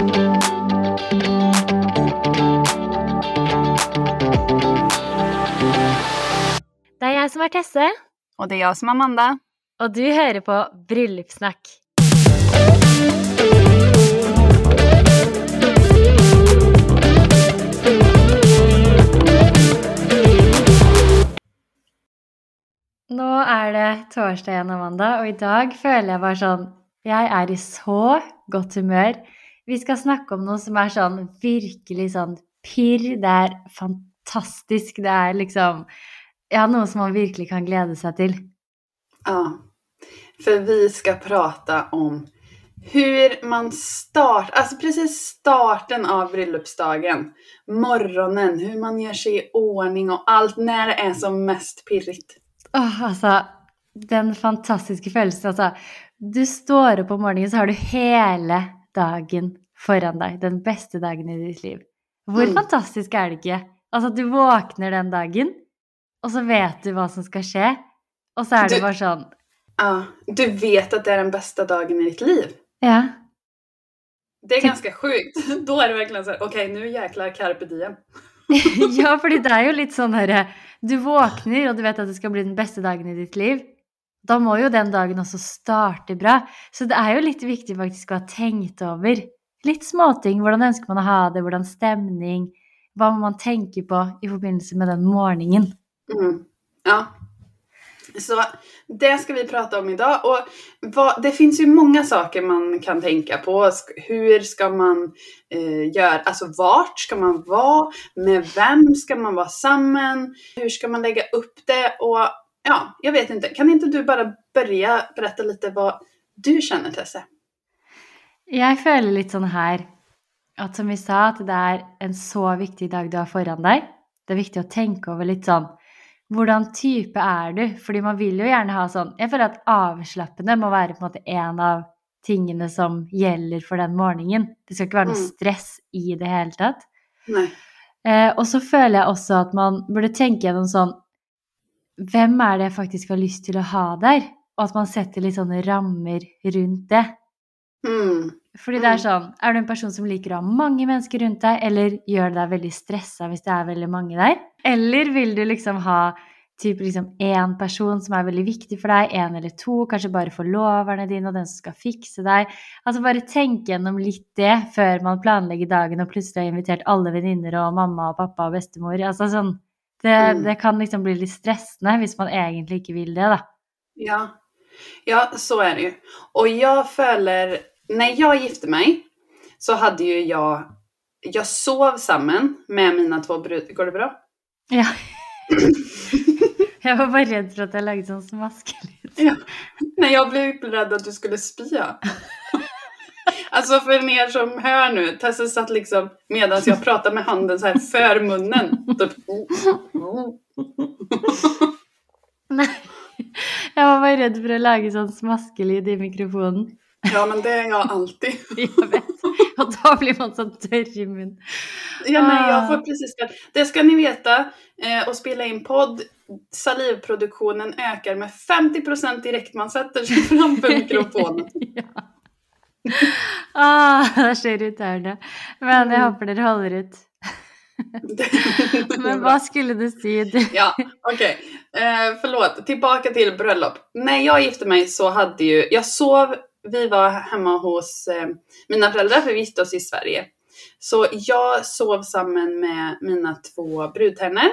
Det er jeg som er Tesse, Og det er jeg som er Amanda. og du hører på Bryllupssnakk. Nå er det torsdag igjen, Amanda, og i dag føler jeg bare sånn Jeg er i så godt humør. Vi skal snakke om noe som er sånn virkelig sånn pirr. Det er fantastisk. Det er liksom Ja, noe som man virkelig kan glede seg til. Ja. For vi skal prate om hur man startar, alltså precis starten av bröllopsdagen, morgonen, hur man gör sig i ordning och allt när det är som mest pirrigt. Åh, altså, den fantastiske følelsen. Altså, du står opp om morgenen, så har du hele dagen foran deg. Den beste dagen i ditt liv. Hvor Mm. fantastisk er det ikke? Altså, at du våkner den dagen, og så vet du hva som skal skje, og så er det bare sånn Ja, du vet at det er den beste dagen i ditt liv. Ja. Det er ganske sjukt. Da er det virkelig sånn OK, nå jækla carpe diem. ja, fordi det er jo litt sånn herre Du våkner, og du vet at det skal bli den beste dagen i ditt liv. Da må jo den dagen også starte bra. Så det er jo litt viktig faktisk å ha tenkt over litt småting. Hvordan ønsker man å ha det, hvordan stemning, hva må man tenke på i forbindelse med den morgenen. Mm. Ja. Så det skal vi prate om i dag. Og hva, det fins jo mange saker man kan tenke på. Hvordan skal man eh, gjøre Altså hvor skal man være? Med hvem skal man være sammen? Hvordan skal man legge opp det? Och ja, jag vet inte. Kan inte du bara börja berätta lite vad du känner Tesse? Jeg føler litt sånn her at som vi sa, at det er en så viktig dag du har foran deg. Det er viktig å tenke over litt sånn Hvordan type er du? Fordi man vil jo gjerne ha sånn Jeg føler at avslappende må være på en måte en av tingene som gjelder for den morgenen. Det skal ikke være noe Mm. stress i det hele tatt. Nej. Eh, og så føler jeg også at man burde tenke gjennom sånn Hvem er det jeg faktisk har lyst til å ha der? Og at man setter litt sånne rammer rundt det. Mm. Fordi det er Mm. sånn, er du en person som liker å ha mange mennesker rundt deg, eller gjør det deg veldig stressa hvis det er veldig mange der? Eller vil du liksom ha typ liksom én person som er veldig viktig for deg, én eller to, kanskje bare forloverne dine og den som skal fikse deg? Altså bare tenk gjennom litt det før man planlegger dagen og plutselig har invitert alle venninner og mamma og pappa og bestemor. Altså sånn, det, Mm. det kan liksom bli litt stressende hvis man egentlig ikke vil det, da. Ja. ja, så er det jo. Og jeg føler Når jeg gifte meg, så hadde jo jeg Jeg sov sammen med mine två brudar. Går det bra? Ja. Jeg var bare redd for at jeg lagde sånn smaskelyd. Ja. Nei, jeg ble redd at du skulle spya. Alltså för er som hör nu, Tessa satt liksom medan jag pratade med handen så här för munnen. Typ. Nei. Jeg var bare redd for å lage sånn smaskelyd i mikrofonen. Ja, men det är jag alltid. Jeg vet. Og da blir man sånn tørr i munnen. Ja, men jeg jag får precis det. Det ska ni veta. Eh, och spela in podd. Salivproduktionen ökar med 50% direkt man sätter sig framför mikrofonen. ja. Ah, det er så irriterende. Men jeg håper dere holder ut. Men hva skulle du si? Ja, okej. Eh, förlåt. Tillbaka till bröllop. När jag gifte mig så hade ju, jag sov, vi var hemma hos eh, mina föräldrar för vi gifte oss i Sverige. Så jag sov sammen med mina två brudtärnor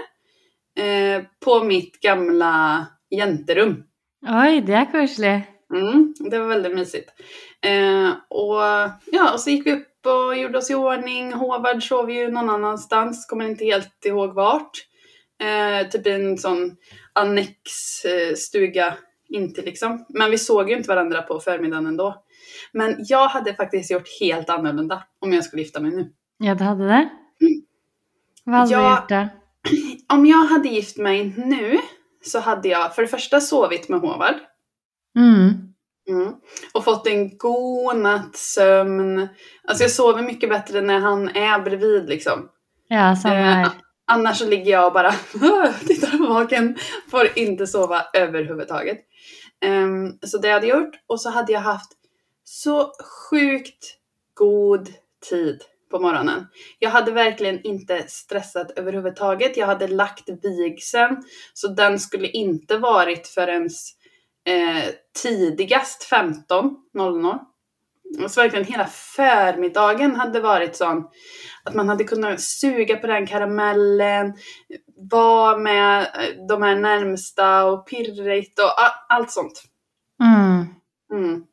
eh, på mitt gamla jenterum. Oi, det er koselig. Mm, det var väldigt mysigt. Eh, och, ja, så gick vi upp och gjorde oss i ordning. Håvard sov ju någon annanstans, kommer inte helt ihåg vart. Eh, typ i en sån annexstuga eh, inte liksom. Men vi såg ju inte varandra på förmiddagen ändå. Men jag hade faktiskt gjort helt annorlunda om jag skulle gifta mig nu. Ja, du hadde det? Hva hadde du Ja. gjort da? Om jag hade gift mig nu så hade jag för det första sovit med Håvard. Mm. Mm. Och fått en god natts sömn. Alltså jag sover mycket bättre när han är bredvid liksom. Ja, samme Eh. Annars så ligger jag och bara tittar på vaken. Får inte sova överhuvudtaget. Ehm, så det hade jag gjort. Och så hade jag haft så sjukt god tid på morgonen. Jag hade verkligen inte stressat överhuvudtaget. Jag hade lagt vigseln, så den skulle inte varit förrän eh, tidigast 15.00. Så verkligen hela förmiddagen hade varit sån att man hade kunnat suga på den karamellen, vara med eh, de här närmsta och pirrigt och allt sånt. Mm. Mm.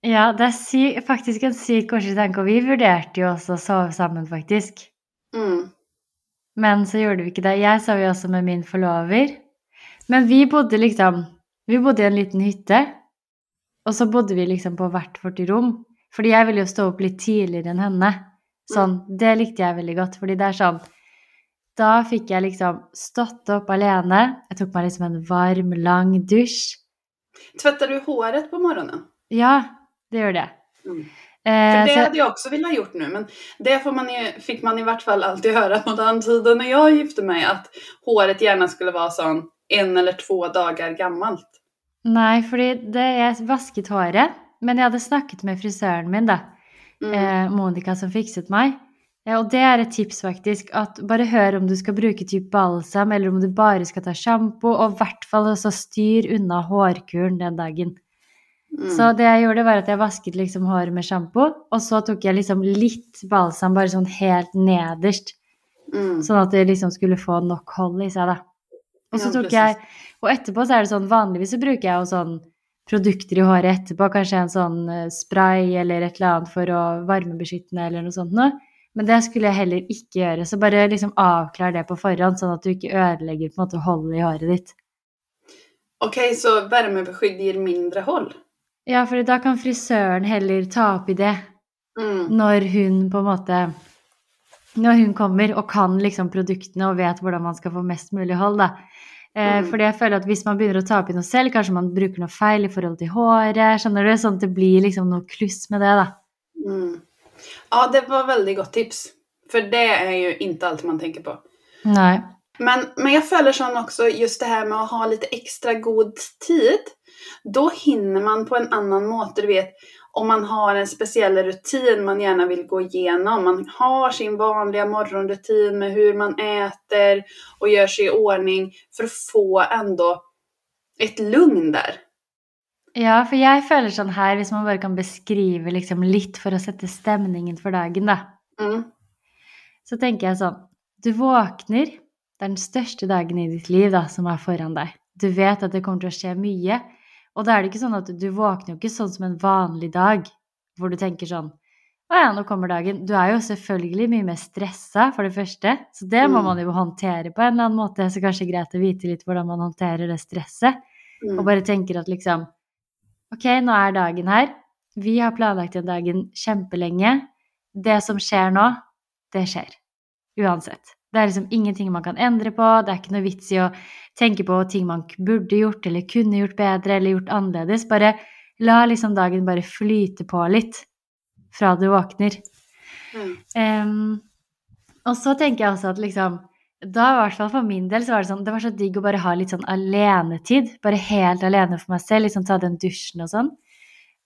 Ja, det er faktisk en syk koselig tanke, og vi vurderte jo også å sove sammen, faktisk. Mm. Men så gjorde vi ikke det. Jeg sov jo også med min forlover. Men vi bodde liksom Vi bodde i en liten hytte, og så bodde vi liksom på hvert vårt rom. Fordi jeg ville jo stå opp litt tidligere enn henne. Sånn, Det likte jeg veldig godt, fordi det er sånn Da fikk jeg liksom stått opp alene. Jeg tok meg liksom en varm, lang dusj. Tvättar du håret på morgonen? Ja, det gjør det. Mm. Eh, För det hadde jeg også villet gjort nå, men det får man ju, fick man i hvert fall alltid høre på den tiden når jeg gifte meg, at håret gjerne skulle være sånn en eller två dager gammalt. Nei, fordi det, jeg vasket håret, men jeg hadde snakket med frisøren min, da. Mm. Eh, Monica som fikset meg. Ja, og det er et tips, faktisk. At bare hør om du skal bruke typ balsam, eller om du bare skal ta sjampo, og i hvert fall også styr unna hårkuren den dagen. Mm. Så det jeg gjorde, var at jeg vasket liksom håret med sjampo, og så tok jeg liksom litt balsam, bare sånn helt nederst, Mm. sånn at det liksom skulle få nok hold i seg, da. Og så tok jeg Og etterpå så er det sånn Vanligvis så bruker jeg jo sånn produkter i håret etterpå, kanskje en sånn eh, spray eller et eller annet for å varmebeskyttende eller noe sånt noe. Men det skulle jeg heller ikke gjøre, så bare liksom avklar det på forhånd, sånn at du ikke ødelegger på en måte holdet i håret ditt. Ok, så varmebeskydd gir mindre hold? Ja, for da kan frisøren heller ta opp i det Mm. når hun på en måte Når hun kommer og kan liksom produktene og vet hvordan man skal få mest mulig hold, da. Eh, Mhm. Fordi jeg føler at hvis man begynner å ta opp i noe selv, kanskje man bruker noe feil i forhold til håret, skjønner du? Sånn at det blir liksom noe kluss med det, da. Mm. Ja, det var veldig godt tips. For det er jo ikke alt man tenker på. Nei. Men, men jeg føler sånn også just det her med å ha litt ekstra god tid. Da hinner man på en annen måte, du vet, om man har en speciell rutin man gärna vill gå igenom. Man har sin vanliga morgonrutin med hur man äter och gör sig i ordning för att få ändå ett lugn där. Ja, for jeg føler sånn her, hvis man bare kan beskrive liksom litt for å sette stemningen for dagen, da. Mm. Så tenker jeg sånn Du våkner, det er den største dagen i ditt liv da, som er foran deg. Du vet at det kommer til å skje mye. Og da er det ikke sånn at du våkner jo ikke sånn som en vanlig dag, hvor du tenker sånn Å ja, nå kommer dagen. Du er jo selvfølgelig mye mer stressa, for det første. Så det må Mm. man jo håndtere på en eller annen måte. Så kanskje greit å vite litt hvordan man håndterer det stresset. Mm. Og bare tenker at liksom Ok, nå er dagen her. Vi har planlagt den dagen kjempelenge. Det som skjer nå, det skjer. Uansett. Det er liksom ingenting man kan endre på. Det er ikke noe vits i å tenke på ting man burde gjort eller kunne gjort bedre eller gjort annerledes. Bare la liksom dagen bare flyte på litt fra du våkner. Mm. Um, og så tenker jeg også at liksom Da, i hvert fall for min del, så var det sånn Det var så digg å bare ha litt sånn alenetid. Bare helt alene for meg selv. Liksom ta den dusjen og sånn.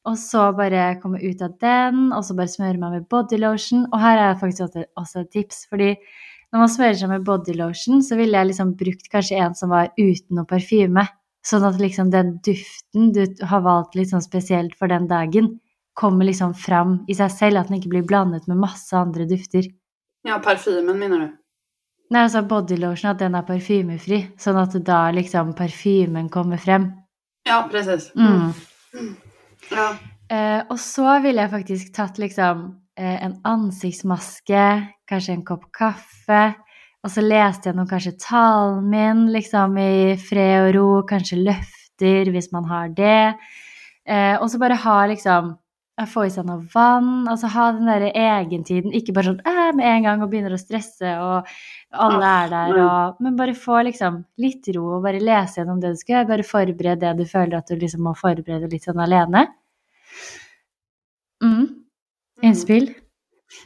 Og så bare komme ut av den, og så bare smøre meg med bodylotion. Og her er faktisk også, et tips, fordi når man smører seg med bodylotion, så ville jeg liksom brukt kanskje en som var uten noe parfyme. Sånn at liksom den duften du har valgt litt sånn spesielt for den dagen, kommer liksom fram i seg selv. At den ikke blir blandet med masse andre dufter. Ja, parfymen mener du? Nei, altså bodylotion, at den er parfymefri. Sånn at da liksom parfymen kommer frem. Ja, presis. Mm. Ja. Eh, og så ville jeg faktisk tatt liksom en ansiktsmaske, kanskje en kopp kaffe. Og så leste jeg noen kanskje talen min, liksom i fred og ro, kanskje løfter hvis man har det. Eh, og så bare ha liksom ja, Få i seg noe vann. Altså ha den derre egentiden. Ikke bare sånn eh, med en gang og begynner å stresse, og alle er der, og Men bare få liksom litt ro, og bare lese gjennom det du skal gjøre. Bare forbered det du føler at du liksom må forberede litt sånn alene. Mm. Innspill?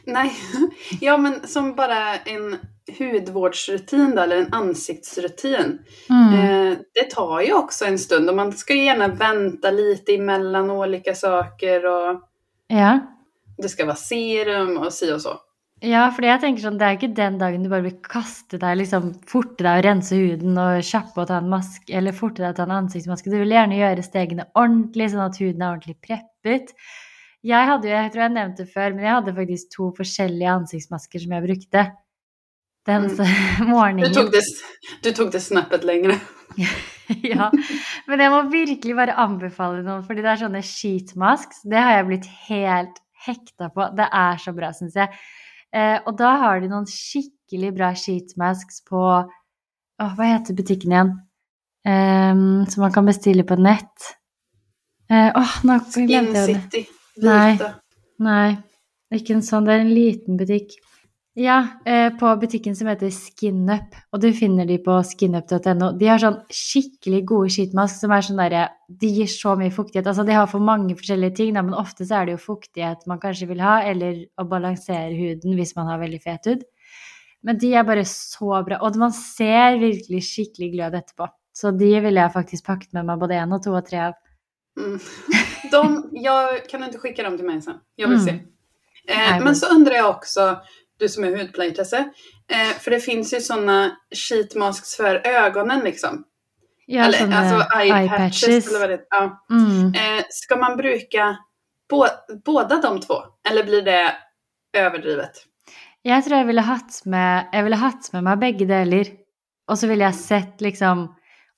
Nej, ja men som bara en hudvårdsrutin då, eller en ansiktsrutin. Mm. Eh, det tar ju också en stund och man ska ju gärna vänta lite emellan olika saker och, Ja. det skal være serum og si og så. Ja, for jeg tenker sånn, det er ikke den dagen du bare vil kaste deg, liksom forte deg og rense huden og kjappe å ta en maske, eller forte deg å ta en ansiktsmaske. Du vil gjerne gjøre stegene ordentlig, sånn at huden er ordentlig preppet. Jeg hadde jo, jeg tror jeg nevnte det før, men jeg hadde faktisk to forskjellige ansiktsmasker som jeg brukte. Den Mm. morgenen. Du tok det, du tok det snappet lenger. ja, men jeg må virkelig bare anbefale noen, fordi det er sånne sheetmasks. Det har jeg blitt helt hekta på. Det er så bra, syns jeg. Eh, og da har de noen skikkelig bra sheetmasks på Åh, hva heter butikken igjen? Ehm, som man kan bestille på nett. Eh, åh, nå Skin glemte jeg det. City. Nei. Nei, ikke en sånn. Det er en liten butikk. Ja, eh, på butikken som heter SkinUp, og du finner de på skinup.no. De har sånn skikkelig gode skitmask som er sånn derre De gir så mye fuktighet. Altså, de har for mange forskjellige ting, da, men ofte så er det jo fuktighet man kanskje vil ha, eller å balansere huden hvis man har veldig fet hud. Men de er bare så bra, og man ser virkelig skikkelig glød etterpå. Så de ville jeg faktisk pakket med meg både én og to og tre av. Mm. De, jag, kan du inte skicka dem till mig sen? Jag vill Mm. se. Eh, men- så undrar jag också, du som är hudplaytesse, eh, för det finns ju sådana sheet masks för ögonen liksom. Ja, eller, alltså eye patches. Eller vad det, ja. Mm. eh, ska man bruka bo, båda de två? Eller blir det överdrivet? Jeg tror jeg ville hatt med, jeg ville hatt med meg begge deler. Og så ville jeg sett liksom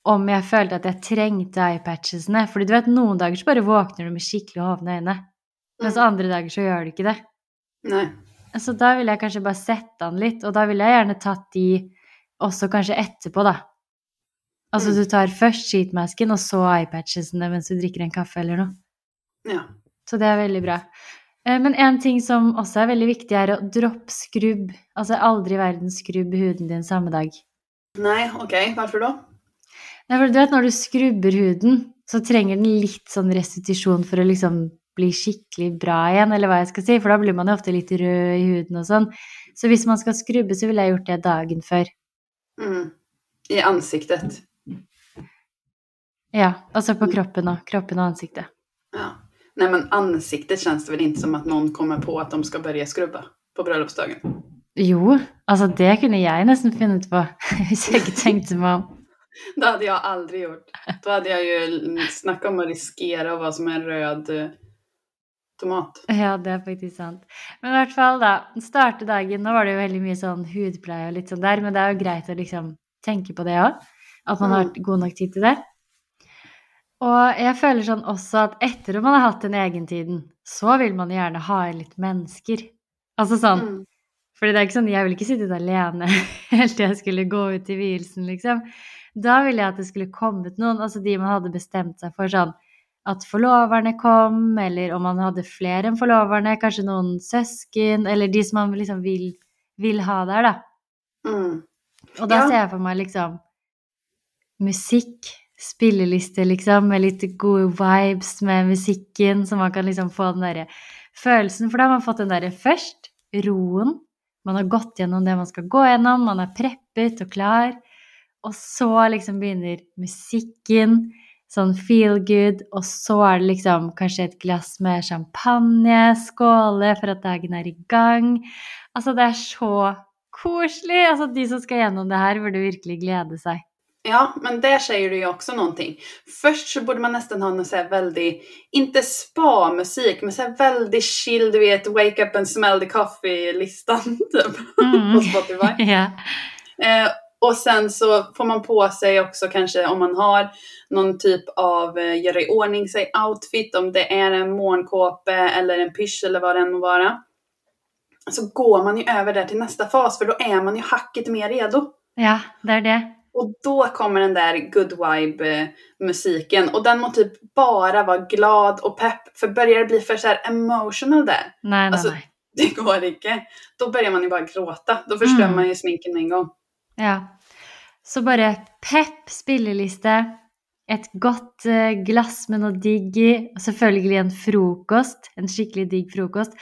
om jeg følte at jeg trengte eyepatchesene. Fordi du vet, noen dager så bare våkner du med skikkelig hovne øyne. Mens Mm. andre dager så gjør du ikke det. Nei. Så da ville jeg kanskje bare sette den litt, og da ville jeg gjerne tatt de også kanskje etterpå, da. Altså Mm. du tar først sheetmasken, og så eyepatchesene mens du drikker en kaffe eller noe. Ja. Så det er veldig bra. Eh, Men en ting som også er veldig viktig, er å droppe skrubb. Altså aldri i verden skrubb huden din samme dag. Nei, ok. Hvorfor då? Nei, for du vet, når du skrubber huden, så trenger den litt sånn restitusjon for å liksom bli skikkelig bra igjen, eller hva jeg skal si, for da blir man jo ofte litt rød i huden og sånn. Så hvis man skal skrubbe, så ville jeg gjort det dagen før. Mm. I ansiktet. Ja, altså på kroppen og, kroppen og ansiktet. Ja. Nei, men ansiktet kjennes det vel ikke som at noen kommer på at de skal børje skrubbe på bryllupsdagen? Jo, altså det kunne jeg nesten funnet på, hvis jeg ikke tenkte meg om. Det hade jag aldrig gjort. Då hade jag ju snackat om att riskera att vara som en röd eh, tomat. Ja, det er faktisk sant. Men i hvert fall, da. Starte dagen. Nå var det jo veldig mye sånn hudpleie og litt sånn der, men det er jo greit å liksom tenke på det òg. At man har god nok tid til det. Og jeg føler sånn også at etter at man har hatt den egentiden, så vil man gjerne ha inn litt mennesker. Altså sånn Mm. fordi det er ikke sånn, jeg ville ikke sittet alene helt til jeg skulle gå ut i vielsen, liksom. Da ville jeg at det skulle kommet noen, altså de man hadde bestemt seg for sånn at forloverne kom, eller om man hadde flere enn forloverne, kanskje noen søsken, eller de som man liksom vil, vil ha der, da. Mm. Og da Ja. ser jeg for meg liksom musikk, spilleliste, liksom, med litt gode vibes med musikken, så man kan liksom få den derre følelsen. For da har man fått den derre først, roen. Man har gått gjennom det man skal gå gjennom, man er preppet og klar. Og så liksom begynner musikken, sånn feel good, og så er det liksom kanskje et glass med champagne, skåle for at dagen er i gang. Altså, det er så koselig! Altså, de som skal gjennom det her, burde virkelig glede seg. Ja, men där säger du ju också någonting. Först så borde man nästan ha någon så här väldigt, inte spa-musik, men så här väldigt chill, du vet, wake up and smell the coffee-listan typ, Mm. på Spotify. yeah. Eh, och sen så får man på sig också kanske om man har någon typ av eh, göra i ordning sig outfit, om det är en mornkåpe eller en pysch eller vad det än må vara. Så går man ju över där till nästa fas för då är man ju hacket mer redo. ja, det er det. Och då kommer den där good vibe musiken och den må typ bara vara glad och pepp. För börjar det bli för så här emotional där, Nei, nei, alltså, nej. det går inte. Då börjar man ju bara gråta. Då förstör Mm. man ju sminken med en gång. Ja. Så bare pepp, spilleliste, et godt eh, glass med noe digg i, og selvfølgelig en frokost, en skikkelig digg frokost.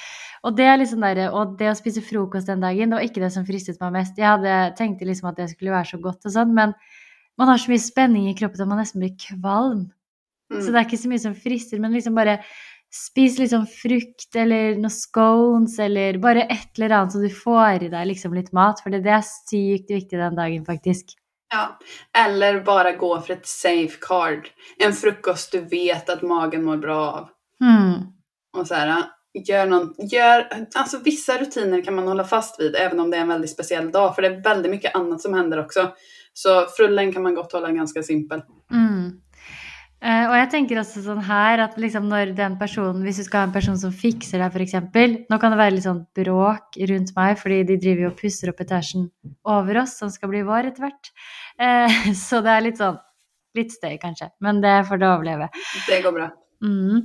Og det er liksom der, og det å spise frokost den dagen, det var ikke det som fristet meg mest. Jeg hadde tenkte liksom at det skulle være så godt og sånn, men man har så mye spenning i kroppen at man nesten blir kvalm. Mm. Så det er ikke så mye som frister, men liksom bare spis liksom frukt eller noen scones eller bare et eller annet så du får i deg liksom litt mat, for det er sykt viktig den dagen, faktisk. Ja. Eller bare gå for et safe card. En frukost du vet at magen mår bra av. Mm. Och så här, gör någon, gör, alltså vissa rutiner kan man hålla fast vid även om det är en väldigt speciell dag. För det är väldigt mycket annat som händer också. Så frullen kan man godt holde ganske simpel. Mm. Eh, og jeg tenker også sånn her at liksom når den personen, hvis du skal ha en person som fikser deg, f.eks. Nå kan det være litt sånn bråk rundt meg, fordi de driver jo og pusser opp etasjen over oss, som skal bli vår etter hvert. Uh, så det er litt sånn Litt støy, kanskje, men det får det overleve. Det går bra. Mm.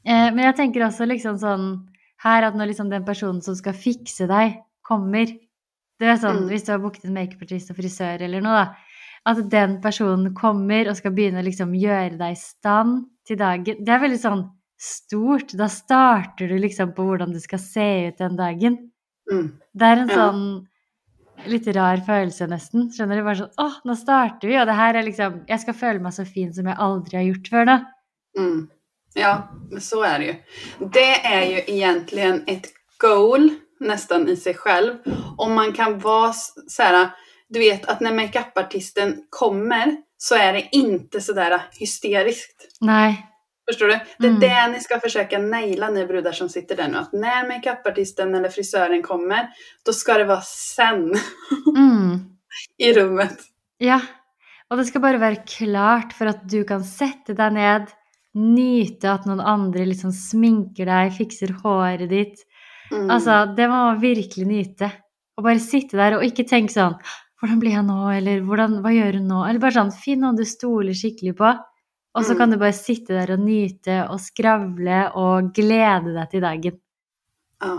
Uh, men jeg tenker også liksom sånn her at når liksom den personen som skal fikse deg, kommer Det er sånn Mm. hvis du har booket en makeupartist og frisør eller noe, da. At den personen kommer og skal begynne å liksom gjøre deg i stand til dagen. Det er veldig sånn stort. Da starter du liksom på hvordan du skal se ut den dagen. Mm. Det er en Ja. sånn litt rar følelse, nesten. Skjønner du? Bare sånn Å, nå starter vi, og det her er liksom Jeg skal føle meg så fin som jeg aldri har gjort før nå. Mm. Ja, så er det jo. Det er jo egentlig et goal nesten i seg selv. Om man kan være s- så här, du vet att när makeupartisten kommer så är det inte sådär hysteriskt. Nei. Förstår du? Det är Mm. det ni ska försöka naila ni brudar som sitter där nu. Att när makeupartisten eller frisören kommer, då ska det vara sen Mm. i rummet. Ja. Og det skal bare være klart for at du kan sette deg ned, nyte at noen andre liksom sminker deg, fikser håret ditt. Mm. Altså, det må man virkelig nyte. Å bare sitte der og ikke tenke sånn Hvordan blir jeg nå? Eller hvordan, hva gjør hun nå? Eller bare sånn Finn noen du stoler skikkelig på. Og så Mm. kan du bare sitte der og nyte og skravle og glede deg til dagen. Ja.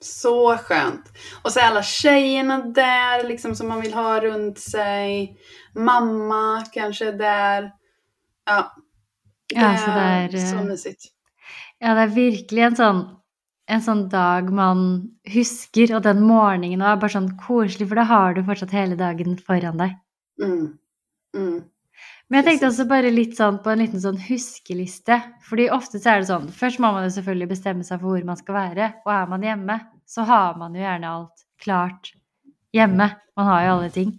Så skönt. Og så er alle tjejerna der liksom som man vil ha rundt seg. Mamma kanskje der. Ja. Det Ja, så det er så eh, mysigt. Ja, det er virkelig en sånn, en sånn dag man husker, og den morgenen er bare sånn koselig, for da har du fortsatt hele dagen foran deg. Mm. Mm. Men jeg tenkte også bare litt sånn på en liten sånn huskeliste. Fordi ofte så er det sånn Først må man jo selvfølgelig bestemme seg for hvor man skal være. Og er man hjemme, så har man jo gjerne alt klart hjemme. Man har jo alle ting.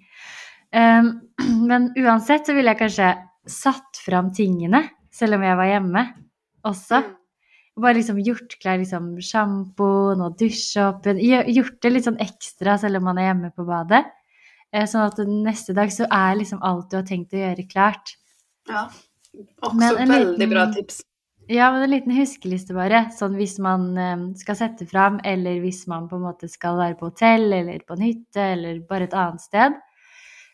Um, men uansett så ville jeg kanskje satt fram tingene, selv om jeg var hjemme også. Og bare liksom gjort klar liksom sjampoen og dusjåpen. Gjort det litt sånn ekstra selv om man er hjemme på badet. Eh, Sånn at neste dag så er liksom alt du har tenkt å gjøre, klart. Ja. Også veldig liten- bra tips. Ja, men en liten huskeliste bare. Sånn hvis man eh, skal sette fram, eller hvis man på en måte skal være på hotell, eller på en hytte, eller bare et annet sted.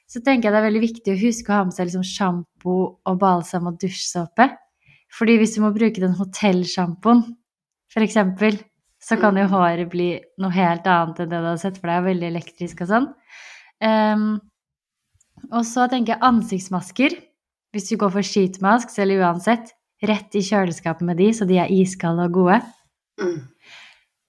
Så tenker jeg det er veldig viktig å huske å ha med seg liksom sjampo og balsam og dusjsåpe. Fordi hvis du må bruke den hotellsjampoen, for eksempel, så kan jo håret bli noe helt annet enn det du har sett for det er veldig elektrisk og sånn. Um, og så tenker jeg ansiktsmasker. Hvis du går for sheetmasks eller uansett, rett i kjøleskapet med de, så de er iskalde og gode. Mm.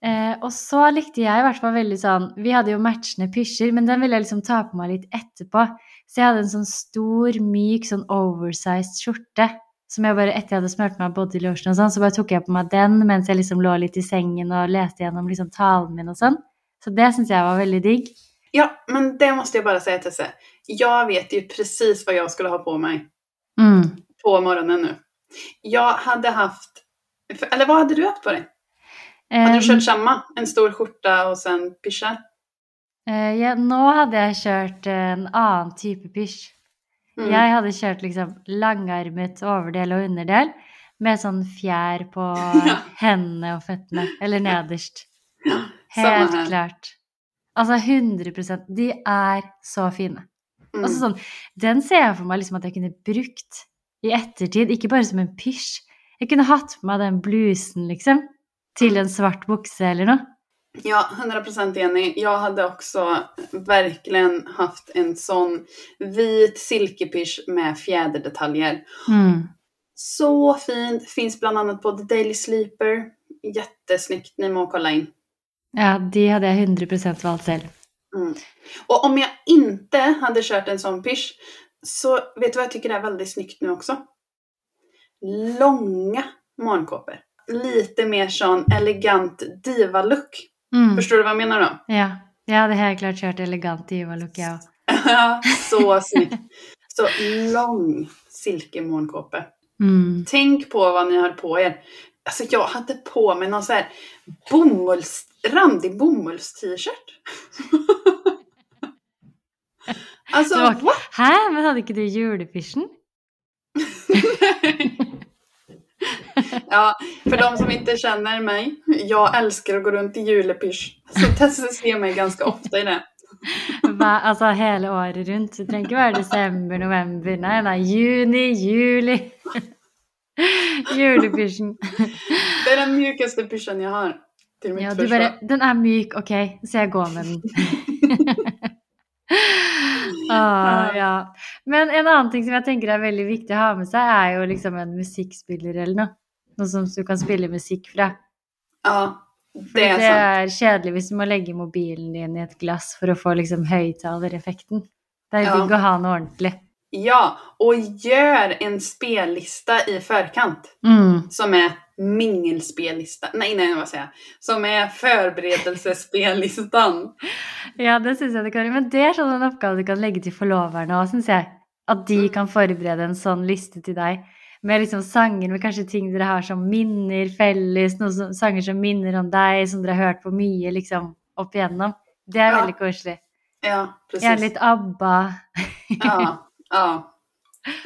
Eh, og så likte jeg i hvert fall veldig sånn Vi hadde jo matchende pysjer, men den ville jeg liksom ta på meg litt etterpå. Så jeg hadde en sånn stor, myk, sånn oversized skjorte. Som jeg bare, etter jeg hadde smurt meg body lotion og sånn, så bare tok jeg på meg den mens jeg liksom lå litt i sengen og leste gjennom liksom talen min og sånn. Så det syns jeg var veldig digg. Ja, men det måste bare si til Tesse. Jeg vet jo precis hva jeg skulle ha på meg Mm. på morgonen nå. Jeg hadde haft, eller hva hadde du hatt på deg? Hade Eh, du kjørt samme? En stor skjorta så sen pysje? Uh, ja, nå hadde jeg kjørt en annen type pysj. Mm. Jeg hadde kjørt liksom langarmet overdel og underdel med sånn fjær på Ja. hendene og føttene. Eller nederst. Ja, Helt klart. Altså 100% De er så fine. Mm. Altså sånn, den ser jeg for meg liksom at jeg kunne brukt i ettertid, ikke bare som en pysj. Jeg kunne hatt på meg den blusen, liksom, til en svart bukse eller noe. Ja, 100% enig. Jag hade också verkligen haft en sån vit silkepysch med fjäderdetaljer. Mm. Så fint. Finns bland annat på The Daily Sleeper. Jättesnyggt. Ni må kolla in. Ja, de hadde jeg 100 valgt selv. Mm. Och om jag inte hade kört en sån pysch så vet du vad jag tycker är väldigt snyggt nu också? Långa morgonkåpor. lite mer sån elegant diva-look. Mm. Förstår du vad jag menar då? Ja. Jeg hadde helt klart kjørt elegant diva-look, jeg òg. så snyggt. Så lång silkemorgenkåpe. Mm. Tänk på vad ni har på er. Alltså jag hade på mig någon så här bomulls, randig bomulls-t-shirt. alltså, var- what? Hæ, men hadde ikke du julepysjen? Ja, för de som inte känner mig, jag älskar att gå runt i julepysch. Så Tesse ser meg ganske ofte i det. Hva, altså hele året rundt. Det trenger ikke være desember, november. Nei, nei, juni, juli. Julepysjen. Det er den mjukeste pysjen jeg har. Til mitt Ja, du bare Den er myk, OK, så jeg går med den. ah, ja. Men en annen ting som jeg tenker er veldig viktig å ha med seg, er jo liksom en musikkspiller eller noe. Noe som du kan spille musikk fra. Ja, det er sant. det er kjedelig hvis du må legge mobilen din i et glass for å få liksom høyttalereffekten. Det er Ja. digg å ha noe ordentlig. Ja, og gjør en spellista i forkant Mm. Som er mingelspellista. Nei, nei, hva sier jeg? Som er förberedelsespellistan. Ja, det syns jeg det kan være. Men det er sånn en oppgave du kan legge til forloverne òg, syns jeg. At de kan forberede en sånn liste til deg. Med liksom sanger med kanskje ting dere har som minner felles, noen som, sanger som minner om deg, som dere har hørt på mye liksom opp igjennom. Det er Ja. veldig koselig. Ja, precis. Gjerne litt ABBA. Ja, ja.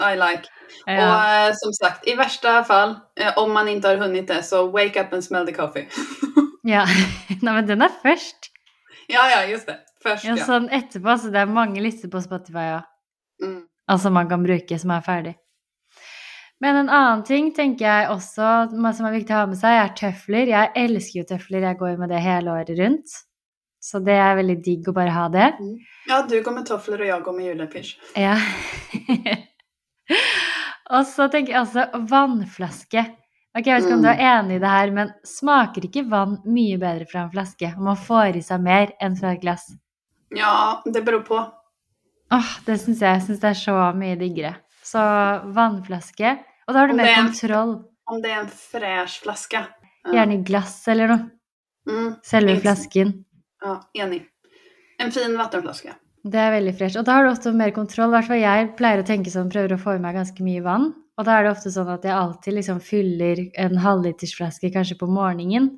I like. Ja. Og uh, som sagt, i verste fall, uh, om man ikke har hunnit det, så wake up and smell the coffee. ja. Nei, men den er først. ja, ja, just det. Først, Ja, ja. sånn etterpå, så det er mange lister på Spotify òg. Mm. Altså man kan bruke som er ferdig. Men en annen ting tenker jeg også som er viktig å ha med seg, er tøfler. Jeg elsker jo tøfler, jeg går med det hele året rundt. Så det er veldig digg å bare ha det. Ja, du går med tøfler, og jeg går med julepysj. Ja. og så tenker jeg også vannflaske. Ok, Jeg vet ikke om du er enig i det her, men smaker ikke vann mye bedre fra en flaske? Om man får i seg mer enn fra et glass. Ja, det beror på. Åh, det syns jeg. Jeg syns det er så mye diggere. Så vannflaske. Og da har du mer er- kontroll. Om det er en fresh flaske. Ja. Gjerne glass eller noe. Mm. Selve flasken. Ja, enig. En fin vannflaske. Det er veldig fresh. Og da har du ofte mer kontroll. I hvert fall jeg pleier å tenke sånn, prøver å få i meg ganske mye vann. Og da er det ofte sånn at jeg alltid liksom fyller en halvlitersflaske kanskje på morgenen.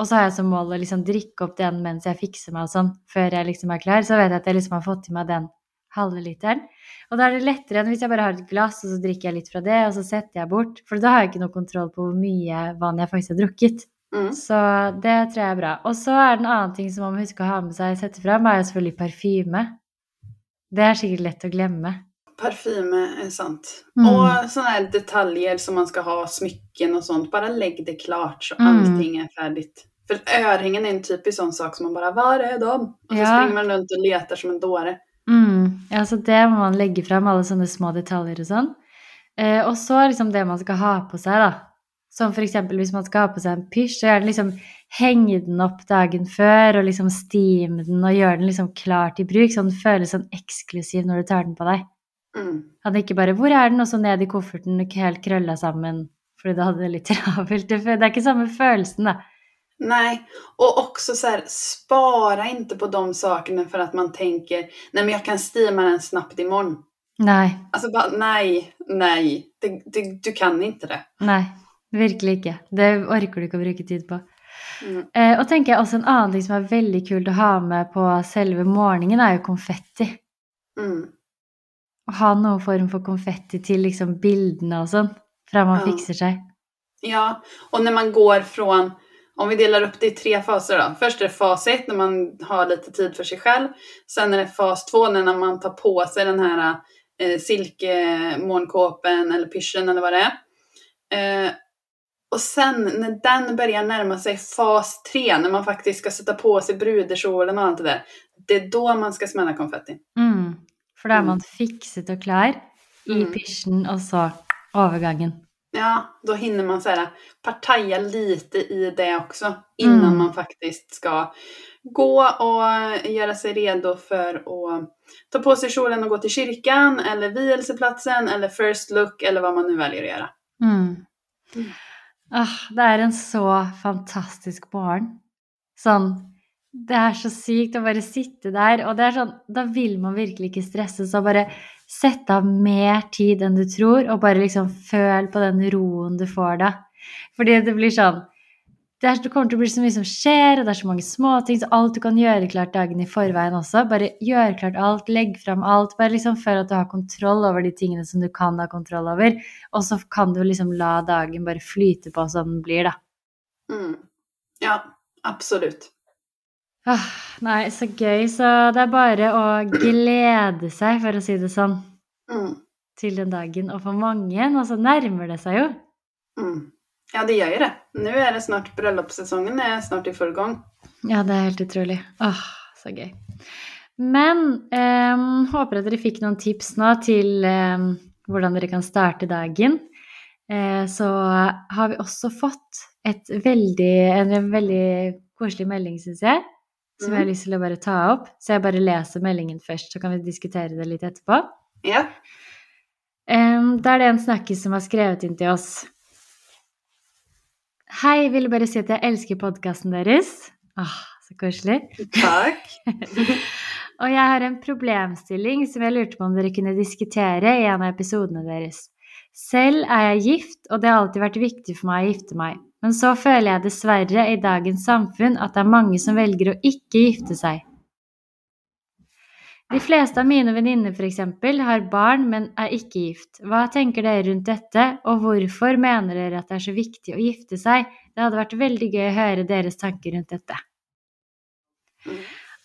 Og så har jeg som mål å liksom drikke opp den mens jeg fikser meg og sånn, før jeg liksom er klar. Så vet jeg at jeg liksom har fått i meg den halve literen. Og da er det lettere enn hvis jeg bare har et glass, og så drikker jeg litt fra det, og så setter jeg bort. For da har jeg ikke noe kontroll på hvor mye vann jeg faktisk har drukket. Mm. Så det tror jeg er bra. Og så er det en annen ting som man må huske å ha med seg og sette fram, er jo selvfølgelig parfyme. Det er sikkert lett å glemme. Parfyme er sant. Mm. Og sånne detaljer som man skal ha, smykken og sånt. Bare legg det klart så Mm. allting er ferdig. For örhängen er en typisk sånn sak som man bara, er det de? Og så Ja. springer man rundt og leter som en dåre. Mm. Ja, så det må man legge fram, alle sånne små detaljer og sånn. Eh, og så liksom det man skal ha på seg, da. Som eksempel hvis man skal ha på seg en pysj, så gjerne liksom henge den opp dagen før, og liksom stime den og gjøre den liksom klar til bruk, så den føles sånn eksklusiv når du tar den på deg. Mm. At ikke bare 'hvor er den?' og så ned i kofferten og helt krølla sammen fordi du hadde det litt travelt. Det det er ikke samme følelsen, da. Nej, och också så här, spara inte på de sakerna för att man tänker, nej men jag kan stima den snabbt imorgon. Nei. Alltså bara, nej, nej, det, det, du kan inte det. Nei. Virkelig ikke. Det orker du ikke å bruke tid på. Mm. Eh, og tenker jeg også en annen ting som er veldig kult å ha med på selve morgenen, er jo konfetti. Mm. Å ha noen form for konfetti til liksom bildene og sånn, fra man Ja. fikser seg. Ja, och när man går från, om vi delar upp det i tre faser då. Först är det fas ett när man har lite tid för sig själv. Sen är det fas två när man tar på sig den här eh, silkemånkåpen eller pyschen eller vad det är. Eh, och sen när den börjar närma sig fas tre, när man faktiskt ska sätta på sig bruderskjolen och allt det där. Det är då man ska smälla konfetti. Mm. Da er Mm. man fikset og klar i Mm. pysjen, og så overgangen. Ja, då hinner man så här, partaja lite i det också innan Mm. man faktiskt ska gå och göra sig redo för att ta på sig kjolen och gå till kyrkan eller vielseplatsen eller first look eller vad man nu väljer att göra. Mm. Mm. Ah, det er en så fantastisk morgen. Sånn Det er så sykt å bare sitte der, og det er sånn Da vil man virkelig ikke stresse, så bare sett av mer tid enn du tror, og bare liksom føl på den roen du får da. Fordi det blir sånn det, er, det, kommer til å bli så mye som skjer, og det er så mange småting, så alt du kan gjøre klart dagen i forveien også. Bare gjør klart alt, legg fram alt. Bare liksom føl at du har kontroll over de tingene som du kan ha kontroll over. Og så kan du liksom la dagen bare flyte på som den blir, da. Mm. Ja, absolutt. Ah, nei, så gøy. Så det er bare å glede seg, for å si det sånn, Mm. til den dagen. Og for mange, og så nærmer det seg jo. Mm. Ja, det gjør jo det. Nå er det snart bryllupssesongen er snart i full gang. Ja, det er helt utrolig. Åh, så gøy. Men eh, håper at dere fikk noen tips nå til eh, hvordan dere kan starte dagen. Eh, så har vi også fått veldig, en veldig koselig melding, syns jeg. Som jeg har lyst til å bare ta opp. Så jeg bare leser meldingen først, så kan vi diskutere det litt etterpå. Ja. Um, da er det en snakkis som har skrevet inn til oss. Hei, ville bare si at jeg elsker podkasten deres. Åh, så koselig. Takk. Og jeg har en problemstilling som jeg lurte på om dere kunne diskutere i en av episodene deres. Selv er jeg gift, og det har alltid vært viktig for meg å gifte meg. Men så føler jeg dessverre i dagens samfunn at det er mange som velger å ikke gifte seg. De fleste av mine venninner f.eks. har barn, men er ikke gift. Hva tenker dere rundt dette, og hvorfor mener dere at det er så viktig å gifte seg? Det hadde vært veldig gøy å høre deres tanker rundt dette.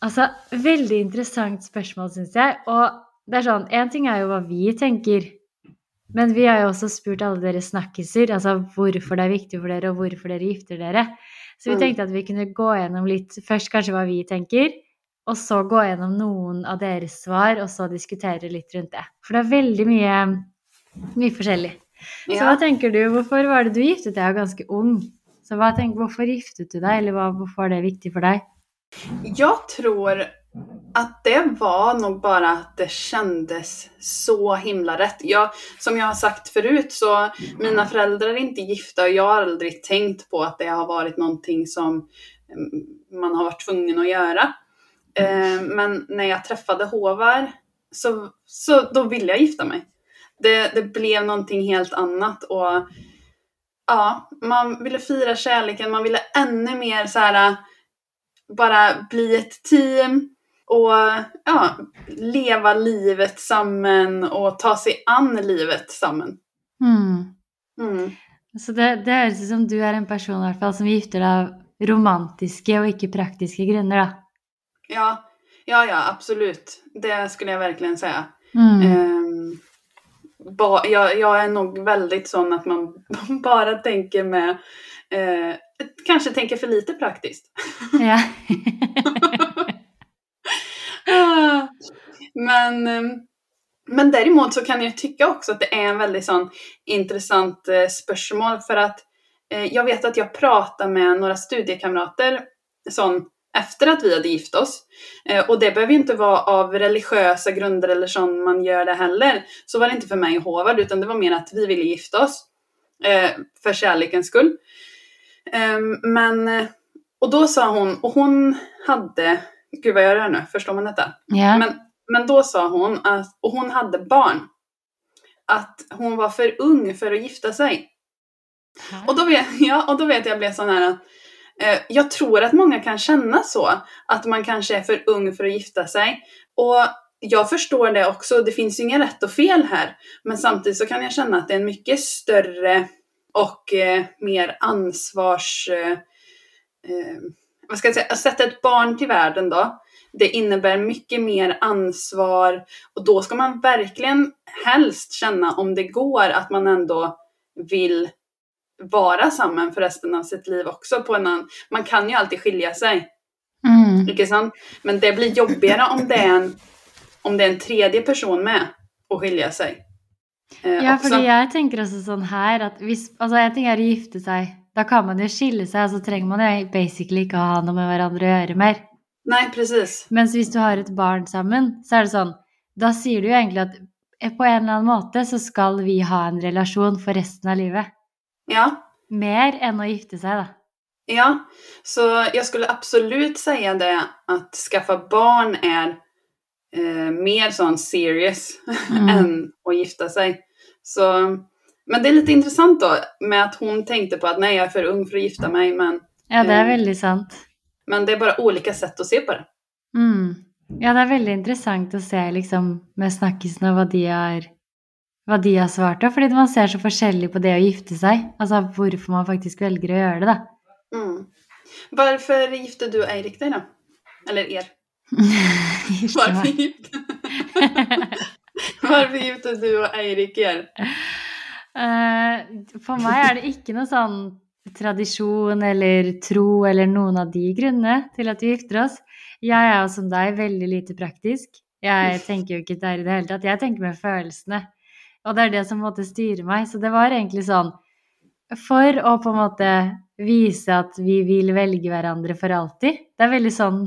Altså, veldig interessant spørsmål, syns jeg. Og det er sånn, én ting er jo hva vi tenker, men vi har jo også spurt alle dere snakkiser, altså hvorfor det er viktig for dere, og hvorfor dere gifter dere. Så vi Mm. tenkte at vi kunne gå gjennom litt først kanskje hva vi tenker, og så gå gjennom noen av deres svar, og så diskutere litt rundt det. For det er veldig mye, mye forskjellig. Så hva tenker du? Hvorfor var det du giftet deg? og ganske ung. Så hva tenk, hvorfor giftet du deg, eller hva, hvorfor er det viktig for deg? Jeg tror att det var nog bara att det kändes så himla rätt. Jag, som jag har sagt förut så mina föräldrar är inte gifta och jag har aldrig tänkt på att det har varit någonting som mm, man har varit tvungen att göra. Eh, men när jag träffade Håvar så, så då ville jag gifta mig. Det, det blev någonting helt annat och ja, man ville fira kärleken, man ville ännu mer så här bara bli ett team och ja, leva livet sammen och ta sig an livet sammen. Mm. Mm. Så det, det høres ut som du er en person i hvert fall, som gifter deg av romantiske og ikke praktiske grunner, da. Ja, ja, ja, absolut. Det skulle jag verkligen säga. Mm. Ehm, ba, jag, jag är nog väldigt sån att man bara tänker med, eh, kanske tänker för lite praktiskt. Ja. Men, ehm, men däremot så kan jag tycka också att det är en väldigt sån intressant eh, spörsmål för att eh, jag vet att jag pratade med några studiekamrater sån, efter att vi hade gift oss. Eh, och det behöver inte vara av religiösa grunder eller sån man gör det heller. Så var det inte för mig och Håvard utan det var mer att vi ville gifta oss. For för kärlekens skull. Ehm, men, eh, och då sa hon, och hon hade, gud vad gör jag nu, förstår man detta? ja. Men, men då sa hon, att, och hon hade barn, att hon var för ung för att gifta sig. Och då vet, ja, och då vet jag, blev sån här, eh, jag tror att många kan känna så, att man kanske är för ung för att gifta sig. Och jag förstår det också, det finns ju inget rätt och fel här. Men samtidigt så kan jag känna att det är en mycket större och eh, mer ansvars... Eh, eh, vad ska jag säga? Att sätta ett barn till världen då, det innebär mycket mer ansvar och då ska man verkligen helst känna om det går att man ändå vill vara samman för resten av sitt liv också. På en annan. Man kan ju alltid skilja sig, Mm. inte sant? Men det blir jobbigare om det är en, om det är en tredje person med och skilja sig. Eh, Ja, också. fordi jeg tenker også sånn her at hvis Altså, en ting er å gifte seg. Da kan man jo skille seg, så trenger man jo basically ikke å ha noe med hverandre å gjøre mer. Nej, precis. Mens hvis du har et barn sammen, så er det sånn Da sier du jo egentlig at eh, på en eller annen måte så skal vi ha en relasjon for resten av livet. Ja, mer enn å gifte seg, da. Ja, så jeg skulle absolutt si det at skaffa barn er eh, mer sånn serious Mm. enn å gifte seg. Så, men det er litt interessant, da, med at hun tenkte på at nei, jeg er for ung for å gifte meg, men, Ja, det er Mm. veldig sant. Men det är bara olika sätt att se på det. Mm. Ja, det er veldig interessant å se liksom, med snakkisene hva de har hva de har svart, på. fordi man ser så forskjellig på det å gifte seg. Altså hvorfor man faktisk velger å gjøre det, da. Mm. Hvorfor gifte du Eirik deg, da? Eller er? Hvorfor gifter gifte, Varför gifte du og Eirik er? Uh, For meg er det ikke noe sånn tradisjon eller tro eller noen av de grunnene til at vi gifter oss. Jeg er jo som deg veldig lite praktisk. Jeg tenker jo ikke der i det hele tatt. Jeg tenker med følelsene. Og det er det som på en måte styrer meg. Så det var egentlig sånn for å på en måte vise at vi vil velge hverandre for alltid. Det er veldig sånn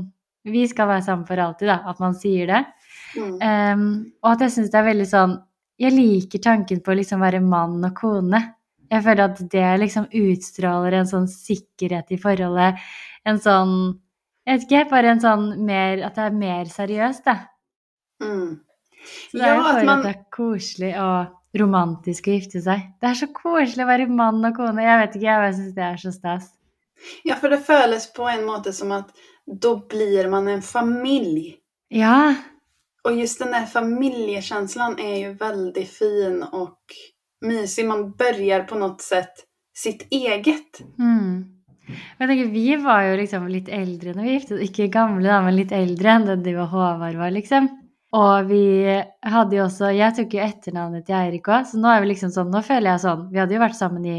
vi skal være sammen for alltid, da. At man sier det. Mm. Um, og at jeg syns det er veldig sånn Jeg liker tanken på å liksom være mann og kone. Jeg føler at det liksom utstråler en sånn sikkerhet i forholdet. En sånn Jeg vet ikke, bare en sånn mer At det er mer seriøst, da. Mm. Så det er jo Ja, at man- at det er koselig og romantisk å gifte seg. Det er så koselig å være mann og kone. Jeg vet ikke, jeg syns det er så stas. Ja, for det føles på en måte som at da blir man en familj. Ja. Og just den der familjekänslan er jo veldig fin och mysig. Man börjar på något sätt sitt eget. Mm. Jeg tenker, Vi var jo liksom litt eldre når vi giftet. Ikke gamle, da, men litt eldre enn det du og Håvard var, liksom. Og vi hadde jo også Jeg tok jo etternavnet til Eirik òg, så nå er vi liksom sånn Nå føler jeg sånn Vi hadde jo vært sammen i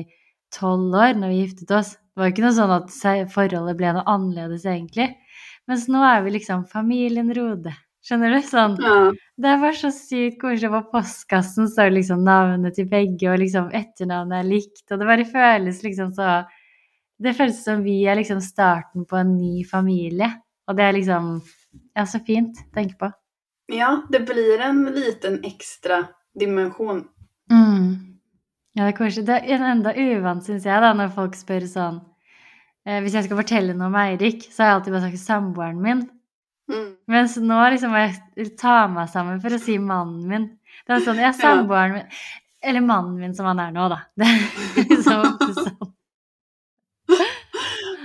tolv år når vi giftet oss. Det var jo ikke noe sånn at forholdet ble noe annerledes, egentlig. Mens nå er vi liksom familien Rode. Skjønner du? Sånn. Ja. Det var så sykt koselig. På postkassen står liksom navnet til begge, og liksom etternavnet er likt. Og det bare føles liksom så Det føles som vi er liksom starten på en ny familie. Og det er liksom Ja, så fint å tenke på. ja, det blir en liten ekstra dimensjon. Mm. Ja, det er koselig. Det er en enda uvant, syns jeg, da, når folk spør sånn eh, Hvis jeg skal fortelle noe om Eirik, så har jeg alltid bare sagt samboeren min. Mm. Mens nå liksom jeg ta meg sammen for å si mannen min. Det er sånn, ja, samboeren min Eller mannen min som han er nå, da. Det er liksom sånn.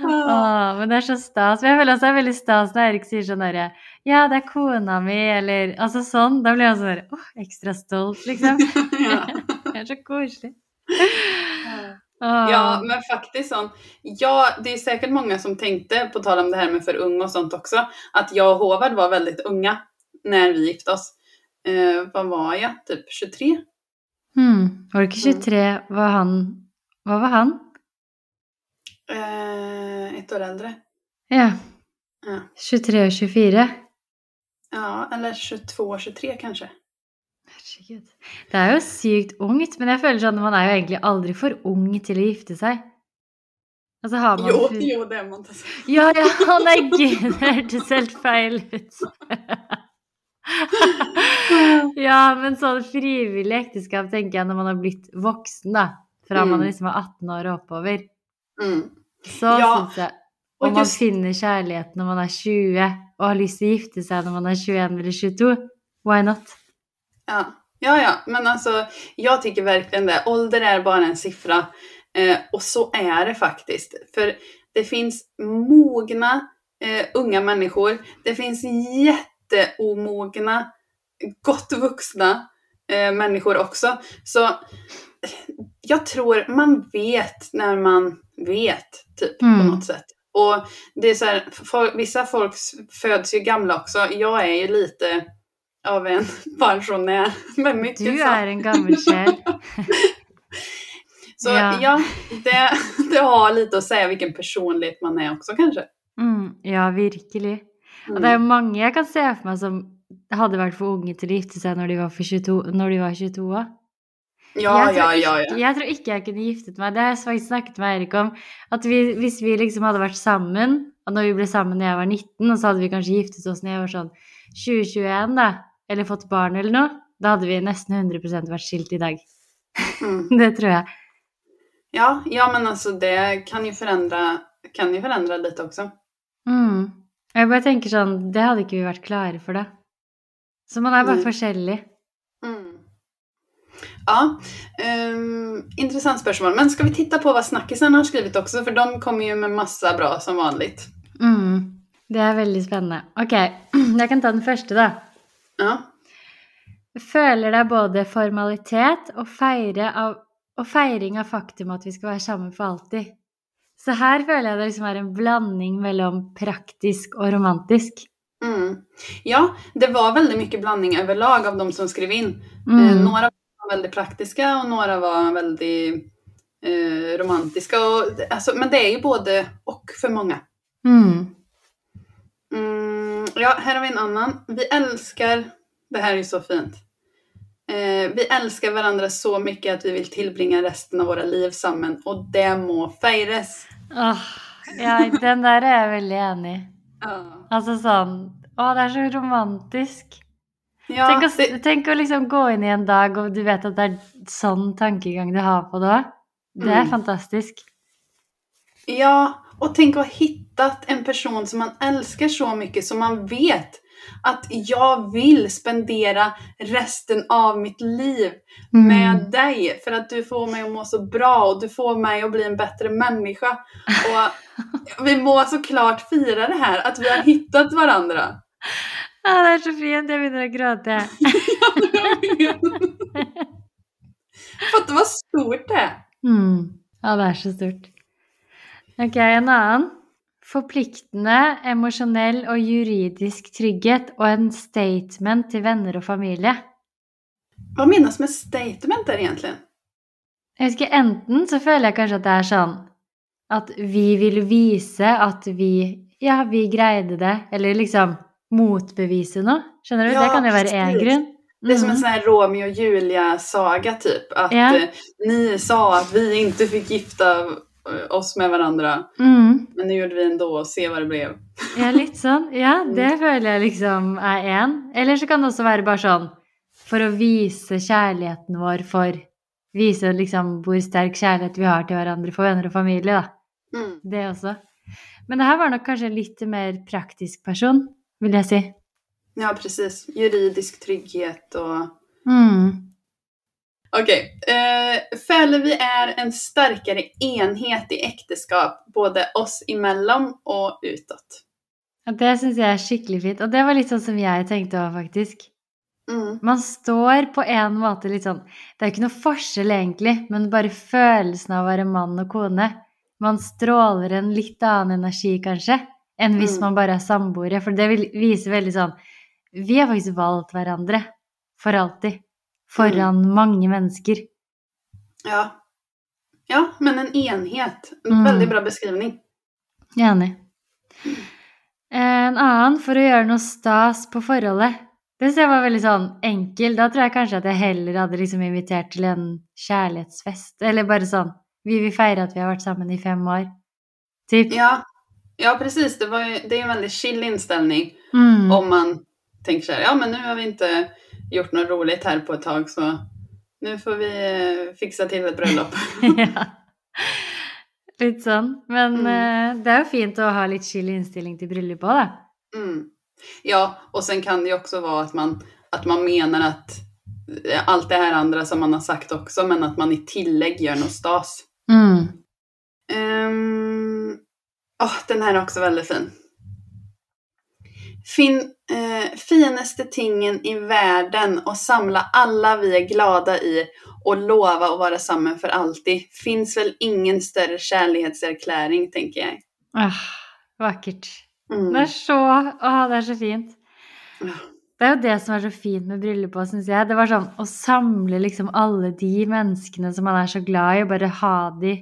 Åh, men det er så stas. Men jeg føler også det er veldig stas når Erik sier sånn derre Ja, det er kona mi, eller Altså sånn. Da blir jeg sånn derre Åh, ekstra stolt, liksom. Det er så koselig. Åh. ja, men faktiskt sånt. Ja, det är säkert många som tänkte, på tal om det här med för ung och sånt också, att jag och Håvard var väldigt unga när vi gifte oss. Eh, vad var jag? Typ 23? Mm. Var det ikke 23? Var han Hva var han? Eh, ett år äldre. Ja. Ja. 23 og 24? Ja, eller 22, 23 kanske. Herregud. Det er jo sykt ungt, men jeg føler sånn man er jo egentlig aldri for ung til å gifte seg. Altså har man Jo, jo, det er man inte. Ja, ja, å nei gud, det hørtes helt feil ut. ja, men sånn frivillig ekteskap tenker jeg når man har blitt voksen, da. Fra man Mm. liksom er 18 år og oppover. Mm. Så Ja, syns jeg og man just- finner kjærligheten når man er 20 og har lyst til å gifte seg når man er 21 eller 22, why not? Ja. ja, ja, men alltså jag tycker verkligen det. Ålder är bara en siffra. Eh, och så är det faktiskt. För det finns mogna eh, unga människor. Det finns jätteomogna, gott vuxna eh, människor också. Så jeg jag tror man vet när man vet, typ Mm. på något sätt. Och det är så här, for, vissa folk föds ju gamla också. Jag är ju lite av en pensionär med mycket Du er en gammel sjel. Så Ja. ja, det, det har litt å si hvilken personlighet man er også, kanskje. Mm, ja, virkelig. Og Mm. det er jo mange jeg kan se for meg som hadde vært for unge til å gifte seg når de var, for 22, når de var 22 òg. Ja, jeg, tror ja, ja, ja. jeg tror ikke jeg kunne giftet meg. Det har jeg faktisk snakket med Eirik om. At vi, hvis vi liksom hadde vært sammen, og når vi ble sammen da jeg var 19, og så hadde vi kanskje giftet oss når jeg var sånn 2021, da, eller fått barn eller noe, da hadde vi nesten 100 vært skilt i dag. Mm. Det tror jeg. Ja, ja men altså, det kan jo forandre, kan jo forandre litt også. Mm. Jeg bare tenker sånn Det hadde ikke vi vært klare for, da. Så man er bare mm. forskjellig. Mm. Ja, Um, interessant spørsmål. Men skal vi titta på hva snakkisene har skrevet også, for de kommer jo med masse bra som vanligt. Mm. Det er veldig spennende. Ok, jeg kan ta den første, da. Ja. Føler det er både formalitet og, feire av, og feiring av faktum at vi skal være sammen for alltid. Så her føler jeg det liksom er en blanding mellom praktisk og romantisk. Mm. Ja, det var veldig mye blanding overlag av de som skrev in. Eh, noen några var veldig praktiske, og noen var veldig eh, romantiske. Og, altså, men det er jo både og for mange. Mm. Ja, här har vi en annan. Vi älskar, det här är så fint. Eh, vi älskar varandra så mycket att vi vill tillbringa resten av våra liv sammen, och det må feires. Åh, ja, den der er jeg veldig enig i. Ja, Altså sånn Å, det er så romantisk. ja tenk, å, det, tenk å liksom gå inn i en dag, og du vet at det er sånn tankegang du har på det òg. Det er Mm. fantastisk. ja, och tänk att ha hittat en person som man älskar så mycket som man vet att jag vill spendera resten av mitt liv Mm. med dig för att du får mig att må så bra och du får mig att bli en bättre människa. Och vi må såklart fira det här, att vi har hittat varandra. Ja, det er så fint. Jeg begynner å gråte. For att det var stort det. Mm. Ja, det er så stort. Ok, en annen. Forpliktende, emosjonell og juridisk trygghet og en statement til venner og familie. Hva minnes med statement der, egentlig? Jeg husker enten så føler jeg kanskje at det er sånn at vi vil vise at vi Ja, vi greide det. Eller liksom motbevise noe. Skjønner du? Ja, det kan jo være én grunn. Det er som en sånn Romeo og Julia-saga typ. At Ja. eh, ni sa at vi ikke fikk gifte oss med hverandre. Mm. Men det gjorde vi ändå og se hva det ble. Ja, litt sånn. Ja, det føler jeg liksom er én. Eller så kan det også være bare sånn for å vise kjærligheten vår for Vise liksom hvor sterk kjærlighet vi har til hverandre for venner og familie, da. Mm. Det også. Men det her var nok kanskje en litt mer praktisk person, vil jeg si. Ja, precis. Juridisk trygghet og Mm. Okej. Føler vi är en sterkere enhet i ekteskap, både oss imellom og utåt. Ja, det syns jeg er skikkelig fint. Og det var litt sånn som jeg tenkte òg, faktisk. Mm. Man står på en måte litt sånn Det er ikke noe forskjell, egentlig, men bare følelsen av å være mann og kone. Man stråler en litt annen energi, kanskje, enn hvis Mm. man bare er samboere. For det vil vise veldig sånn Vi har faktisk valgt hverandre for alltid. Foran mange mennesker. Ja. Ja, men en enhet. En Mm. Veldig bra beskrivning. Enig. En annen for å gjøre noe stas på forholdet. Det synes jeg var veldig sånn enkel. Da tror jeg kanskje at jeg heller hadde liksom invitert til en kjærlighetsfest. Eller bare sånn Vi vil feire at vi har vært sammen i fem år. Typ. Ja, ja precis. Det, var det er en veldig chill inställning. Mm. Om man tenker sånn ja men nå har vi inte gjort noe roligt her på ett tag så nu får vi fiksa fixa et bryllup. ja. Litt sånn. Men Mm. eh, det er jo fint å ha litt chill innstilling til bryllup òg, da. Mm. Ja, og sen kan det jo også være at man, at man mener at alt det her andre som man har sagt også, men at man i tillegg gjør noe stas. Mm. Um, åh, den her er også veldig fin. Finn eh, finaste tingen i världen och samla alla vi är glada i och lova att vara samman för alltid. Finns väl ingen större kärlekserkläring, tänker jag. Ah, vakkert. Det är så Å, det er så fint. Det er jo det som er så fint med bryllupet, syns jeg. Det var sånn å samle liksom alle de menneskene som man er så glad i, og bare ha de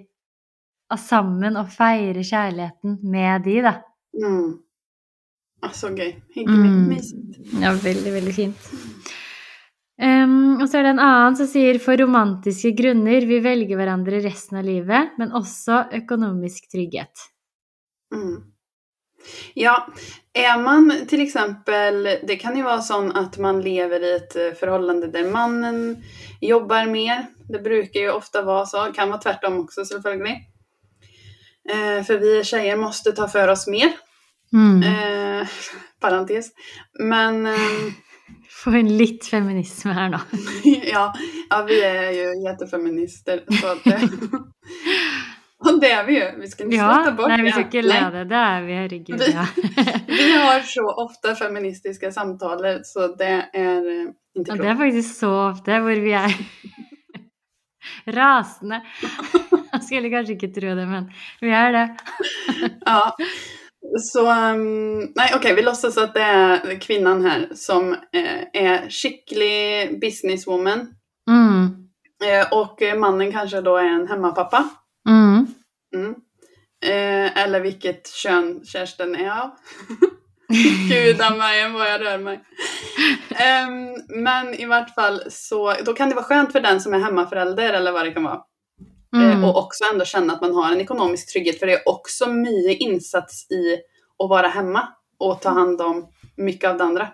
sammen og feire kjærligheten med de, da. Mm. Ah, så gøy. Mm. Hyggelig. Mysigt. Ja, veldig, veldig fint. Um, og så er det en annen som sier for romantiske grunner vi velger hverandre resten av livet, men også økonomisk trygghet. Mm. Ja, är man till exempel, det kan ju vara sånn at man lever i ett eh, förhållande där mannen jobber mer. Det brukar ju ofta vara så, kan vara tvärtom också selvfølgelig. Eh, for vi tjejer måste ta for oss mer. Mm. Eh, parentes. Men eh, Får en litt feminisme her nå. ja, ja, vi er jo jättefeminister. Så att, det- og det er vi jo. Vi skal ikke Ja, sluta bort nei, vi skal ikke le det. Det er vi, herregud. Ja. Vi har så ofte feministiske samtaler, så det er ikke Og klokt. det er faktisk så ofte hvor vi er rasende. Jeg skulle kanskje ikke tro det, men vi er det. Ja. Så, um, nej okej, vi låtsas at det er kvinnen her som eh, är skicklig businesswoman. Mm. Eh, och eh, mannen kanskje da er en hemmapappa. Mm. Mm. Eh, eller vilket kön kjæresten er av. Gudamajen vad jeg rör meg. Um, men i hvert fall så Da kan det være skjønt for den som er hjemmeforelder, eller hva det kan vara. Mm. Eh, och också ändå känna att man har en ekonomisk trygghet för det är också mycket insats i att vara hemma och ta hand om mycket av det andra.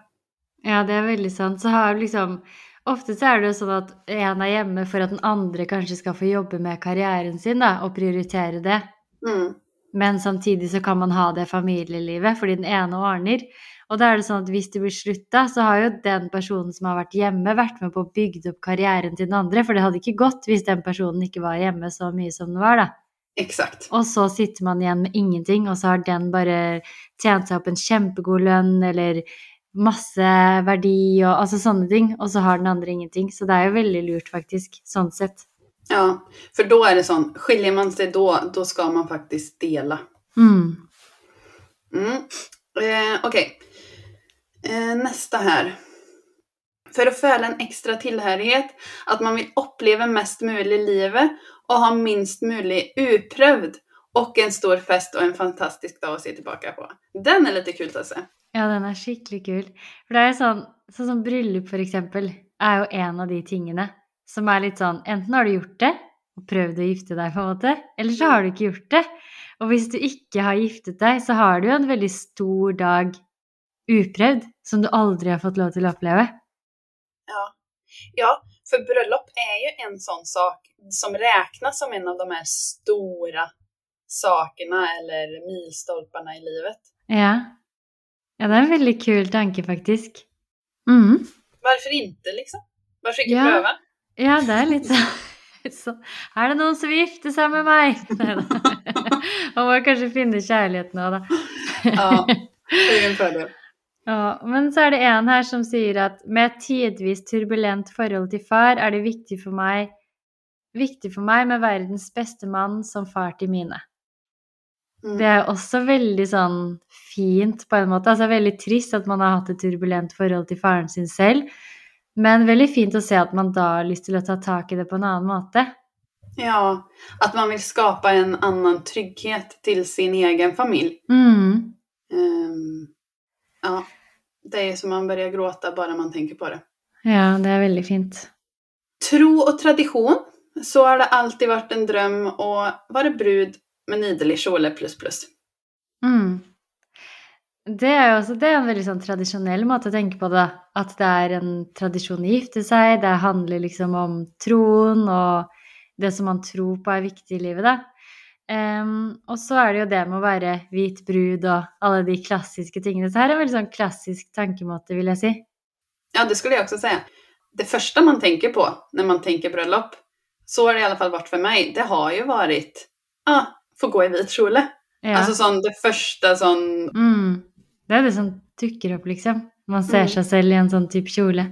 Ja, det er veldig sant. Så har liksom Ofte så er det jo sånn at en er hjemme for at den andre kanskje skal få jobbe med karrieren sin da, og prioritere det. Mm. Men samtidig så kan man ha det familielivet fordi den ene ordner. Og da er det sånn at hvis det blir slutt da, så har jo den personen som har vært hjemme, vært med på å bygge opp karrieren til den andre. For det hadde ikke gått hvis den personen ikke var hjemme så mye som den var, da. Exakt. Og så sitter man igjen med ingenting, og så har den bare tjent seg opp en kjempegod lønn eller masse verdi og altså sånne ting, og så har den andre ingenting. Så det er jo veldig lurt, faktisk, sånn sett. Ja, for da er det sånn skiljer man seg da, da skal man faktisk dele. Mm. Mm. Eh, Okej. Eh, nästa här. For å føle en ekstra tilhørighet, at man vil oppleve mest mulig livet og ha minst mulig uprøvd, og en stor fest og en fantastisk dag å se tilbake på. Den er litt kul Tasse. se. Ja, den er skikkelig kul. For det er jo sånn, sånn som bryllup, for eksempel, er jo en av de tingene som er litt sånn Enten har du gjort det og prøvd å gifte deg, på en måte, eller så har du ikke gjort det. Og hvis du ikke har giftet deg, så har du jo en veldig stor dag uprøvd som du aldri har fått lov til å oppleve. Ja, ja for bryllup er jo en sånn sak som regnes som en av de her store sakene eller milstolpene i livet. Ja. Ja, det er en veldig kul tanke, faktisk. Mm. Hvorfor ikke, liksom? Hvorfor ikke Ja. prøve? Ja, det er litt sånn så, Er det noen som vil gifte seg med meg? Man må kanskje finne kjærligheten òg, da. Ja, det er en fördel. Ja, men så er det en her som sier at med et tidvis turbulent forhold til far er det viktig for meg viktig for meg med verdens beste mann som far til mine. Mm. Det er også veldig sånn fint på en måte. Altså veldig trist at man har hatt et turbulent forhold til faren sin selv, men veldig fint å se at man da har lyst til å ta tak i det på en annen måte. Ja, at man vil skape en annen trygghet til sin egen familie. Mm. Um, ja, det är som man börjar gråta bara man tänker på det. Ja, det er veldig fint. Tro og tradisjon. så har det alltid vært en drøm å være brud med nydelig kjole pluss, pluss. Mm. Det er jo også det er en veldig sånn tradisjonell måte å tenke på det. At det er en tradisjon å gifte seg, det handler liksom om troen og det som man tror på er viktig i livet, da. Em, og så er det jo det med å være hvit brud og alle de klassiske tingene. Så her er en veldig sånn klassisk tankemåte, vil jeg si. Ja, det skulle jeg også si. Det første man tenker på når man tenker bryllup, så har det i alle fall vært for meg, det har jo vært ah, få gå i hvit kjole. Ja. Altså sånn, det første sånn, mm. Det er det som dukker opp, liksom. Man ser Mm. seg selv i en sånn type kjole.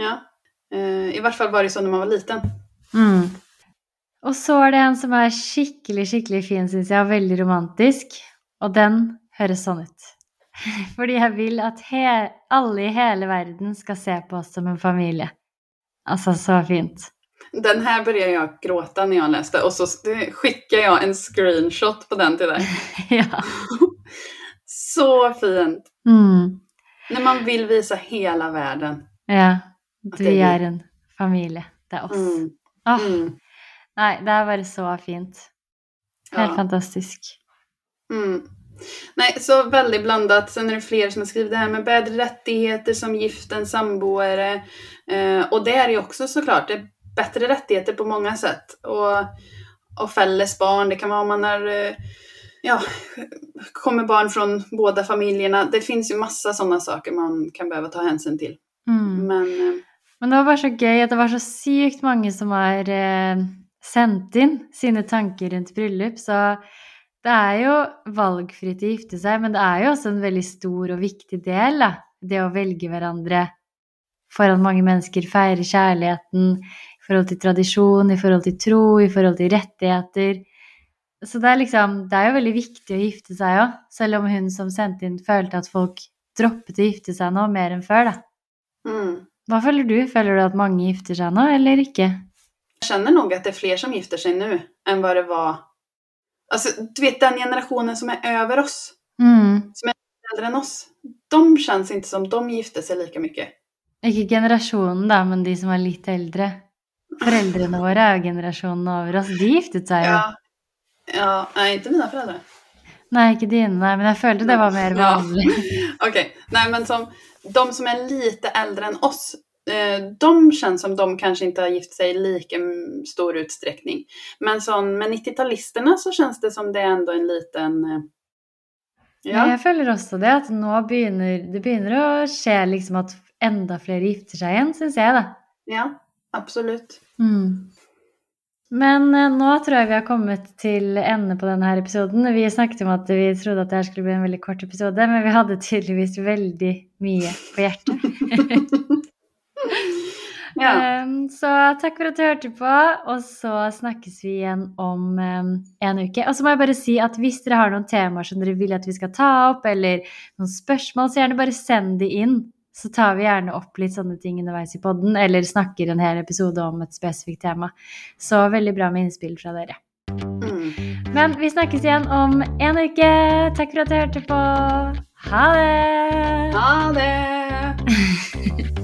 ja. Uh, I hvert fall var det sånn da man var liten. Mm. Og så er det en som er skikkelig, skikkelig fin, syns jeg, og veldig romantisk. Og den høres sånn ut. Fordi jeg vil at alle i hele verden skal se på oss som en familie. Altså, så fint. Den her begynte jeg å gråta når jeg leste, og så skickade jeg en screenshot på den til deg. ja. Så fint! Mm. Når man vil vise hele verden. Ja. Vi. er en familie. Det er oss. Mm. Oh. Mm. Nei, det er bare så fint. Helt Ja. fantastisk. Mm. Nei, så veldig blandat. Sen är det flere som har skrivit det här med bättre rättigheter som giften, samboere. Eh, og det jo ju också såklart det är bättre rättigheter på mange sätt. Og, og felles barn, det kan være om man är eh, ja, kommer barn fra båda familjerna. Det finns ju massa sådana saker man kan behöva ta hensyn til. Mm. Men eh, Men det var bare så gøy at det var så sykt mange som har eh, sendt inn sine tanker rundt bryllup. Så det er jo valgfritt å gifte seg, men det er jo også en veldig stor og viktig del, da. Det å velge hverandre foran mange mennesker, feire kjærligheten i forhold til tradisjon, i forhold til tro, i forhold til rettigheter. Så det er liksom Det er jo veldig viktig å gifte seg òg, selv om hun som sendte inn, følte at folk droppet å gifte seg nå mer enn før, da. mm. Hva føler du? Føler du at mange gifter seg nå, eller ikke? Jag känner nog att det är fler som gifter sig nu än vad det var. Alltså, du vet den generationen som är över oss, Mm. äldre än oss. De känns inte som de gifte sig lika mycket. Ikke generasjonen, da, men de som er litt eldre. Foreldrene våre er jo generasjonen over oss. De giftet seg jo. Ja. Ja, nej inte mina föräldrar. Nei, ikke dine, nei, men jeg følte det var mer Ja. Ok. Nei, men som de som er lite eldre enn oss, de känns som de kanske inte har gift sig i lika stor utsträckning. Men sån, med 90-talisterna så känns det som det är ändå en liten... eh, Ja. Jeg føler også det, at nå begynner det begynner å skje liksom at enda flere gifter seg igjen, syns jeg, da. ja, absolut. Mm. Men eh, nå tror jeg vi har kommet til ende på denne her episoden. Vi snakket om at vi trodde at det skulle bli en veldig kort episode, men vi hadde tydeligvis veldig mye på hjertet. Ja. um, så takk for at du hørte på, og så snakkes vi igjen om um, en uke. Og så må jeg bare si at hvis dere har noen temaer som dere vil at vi skal ta opp, eller noen spørsmål, så gjerne bare send de inn. Så tar vi gjerne opp litt sånne ting underveis i podden, eller snakker en hel episode om et spesifikt tema. Så veldig bra med innspill fra dere. Mm. Men vi snakkes igjen om en uke. Takk for at du hørte på. Ha det! Ha det!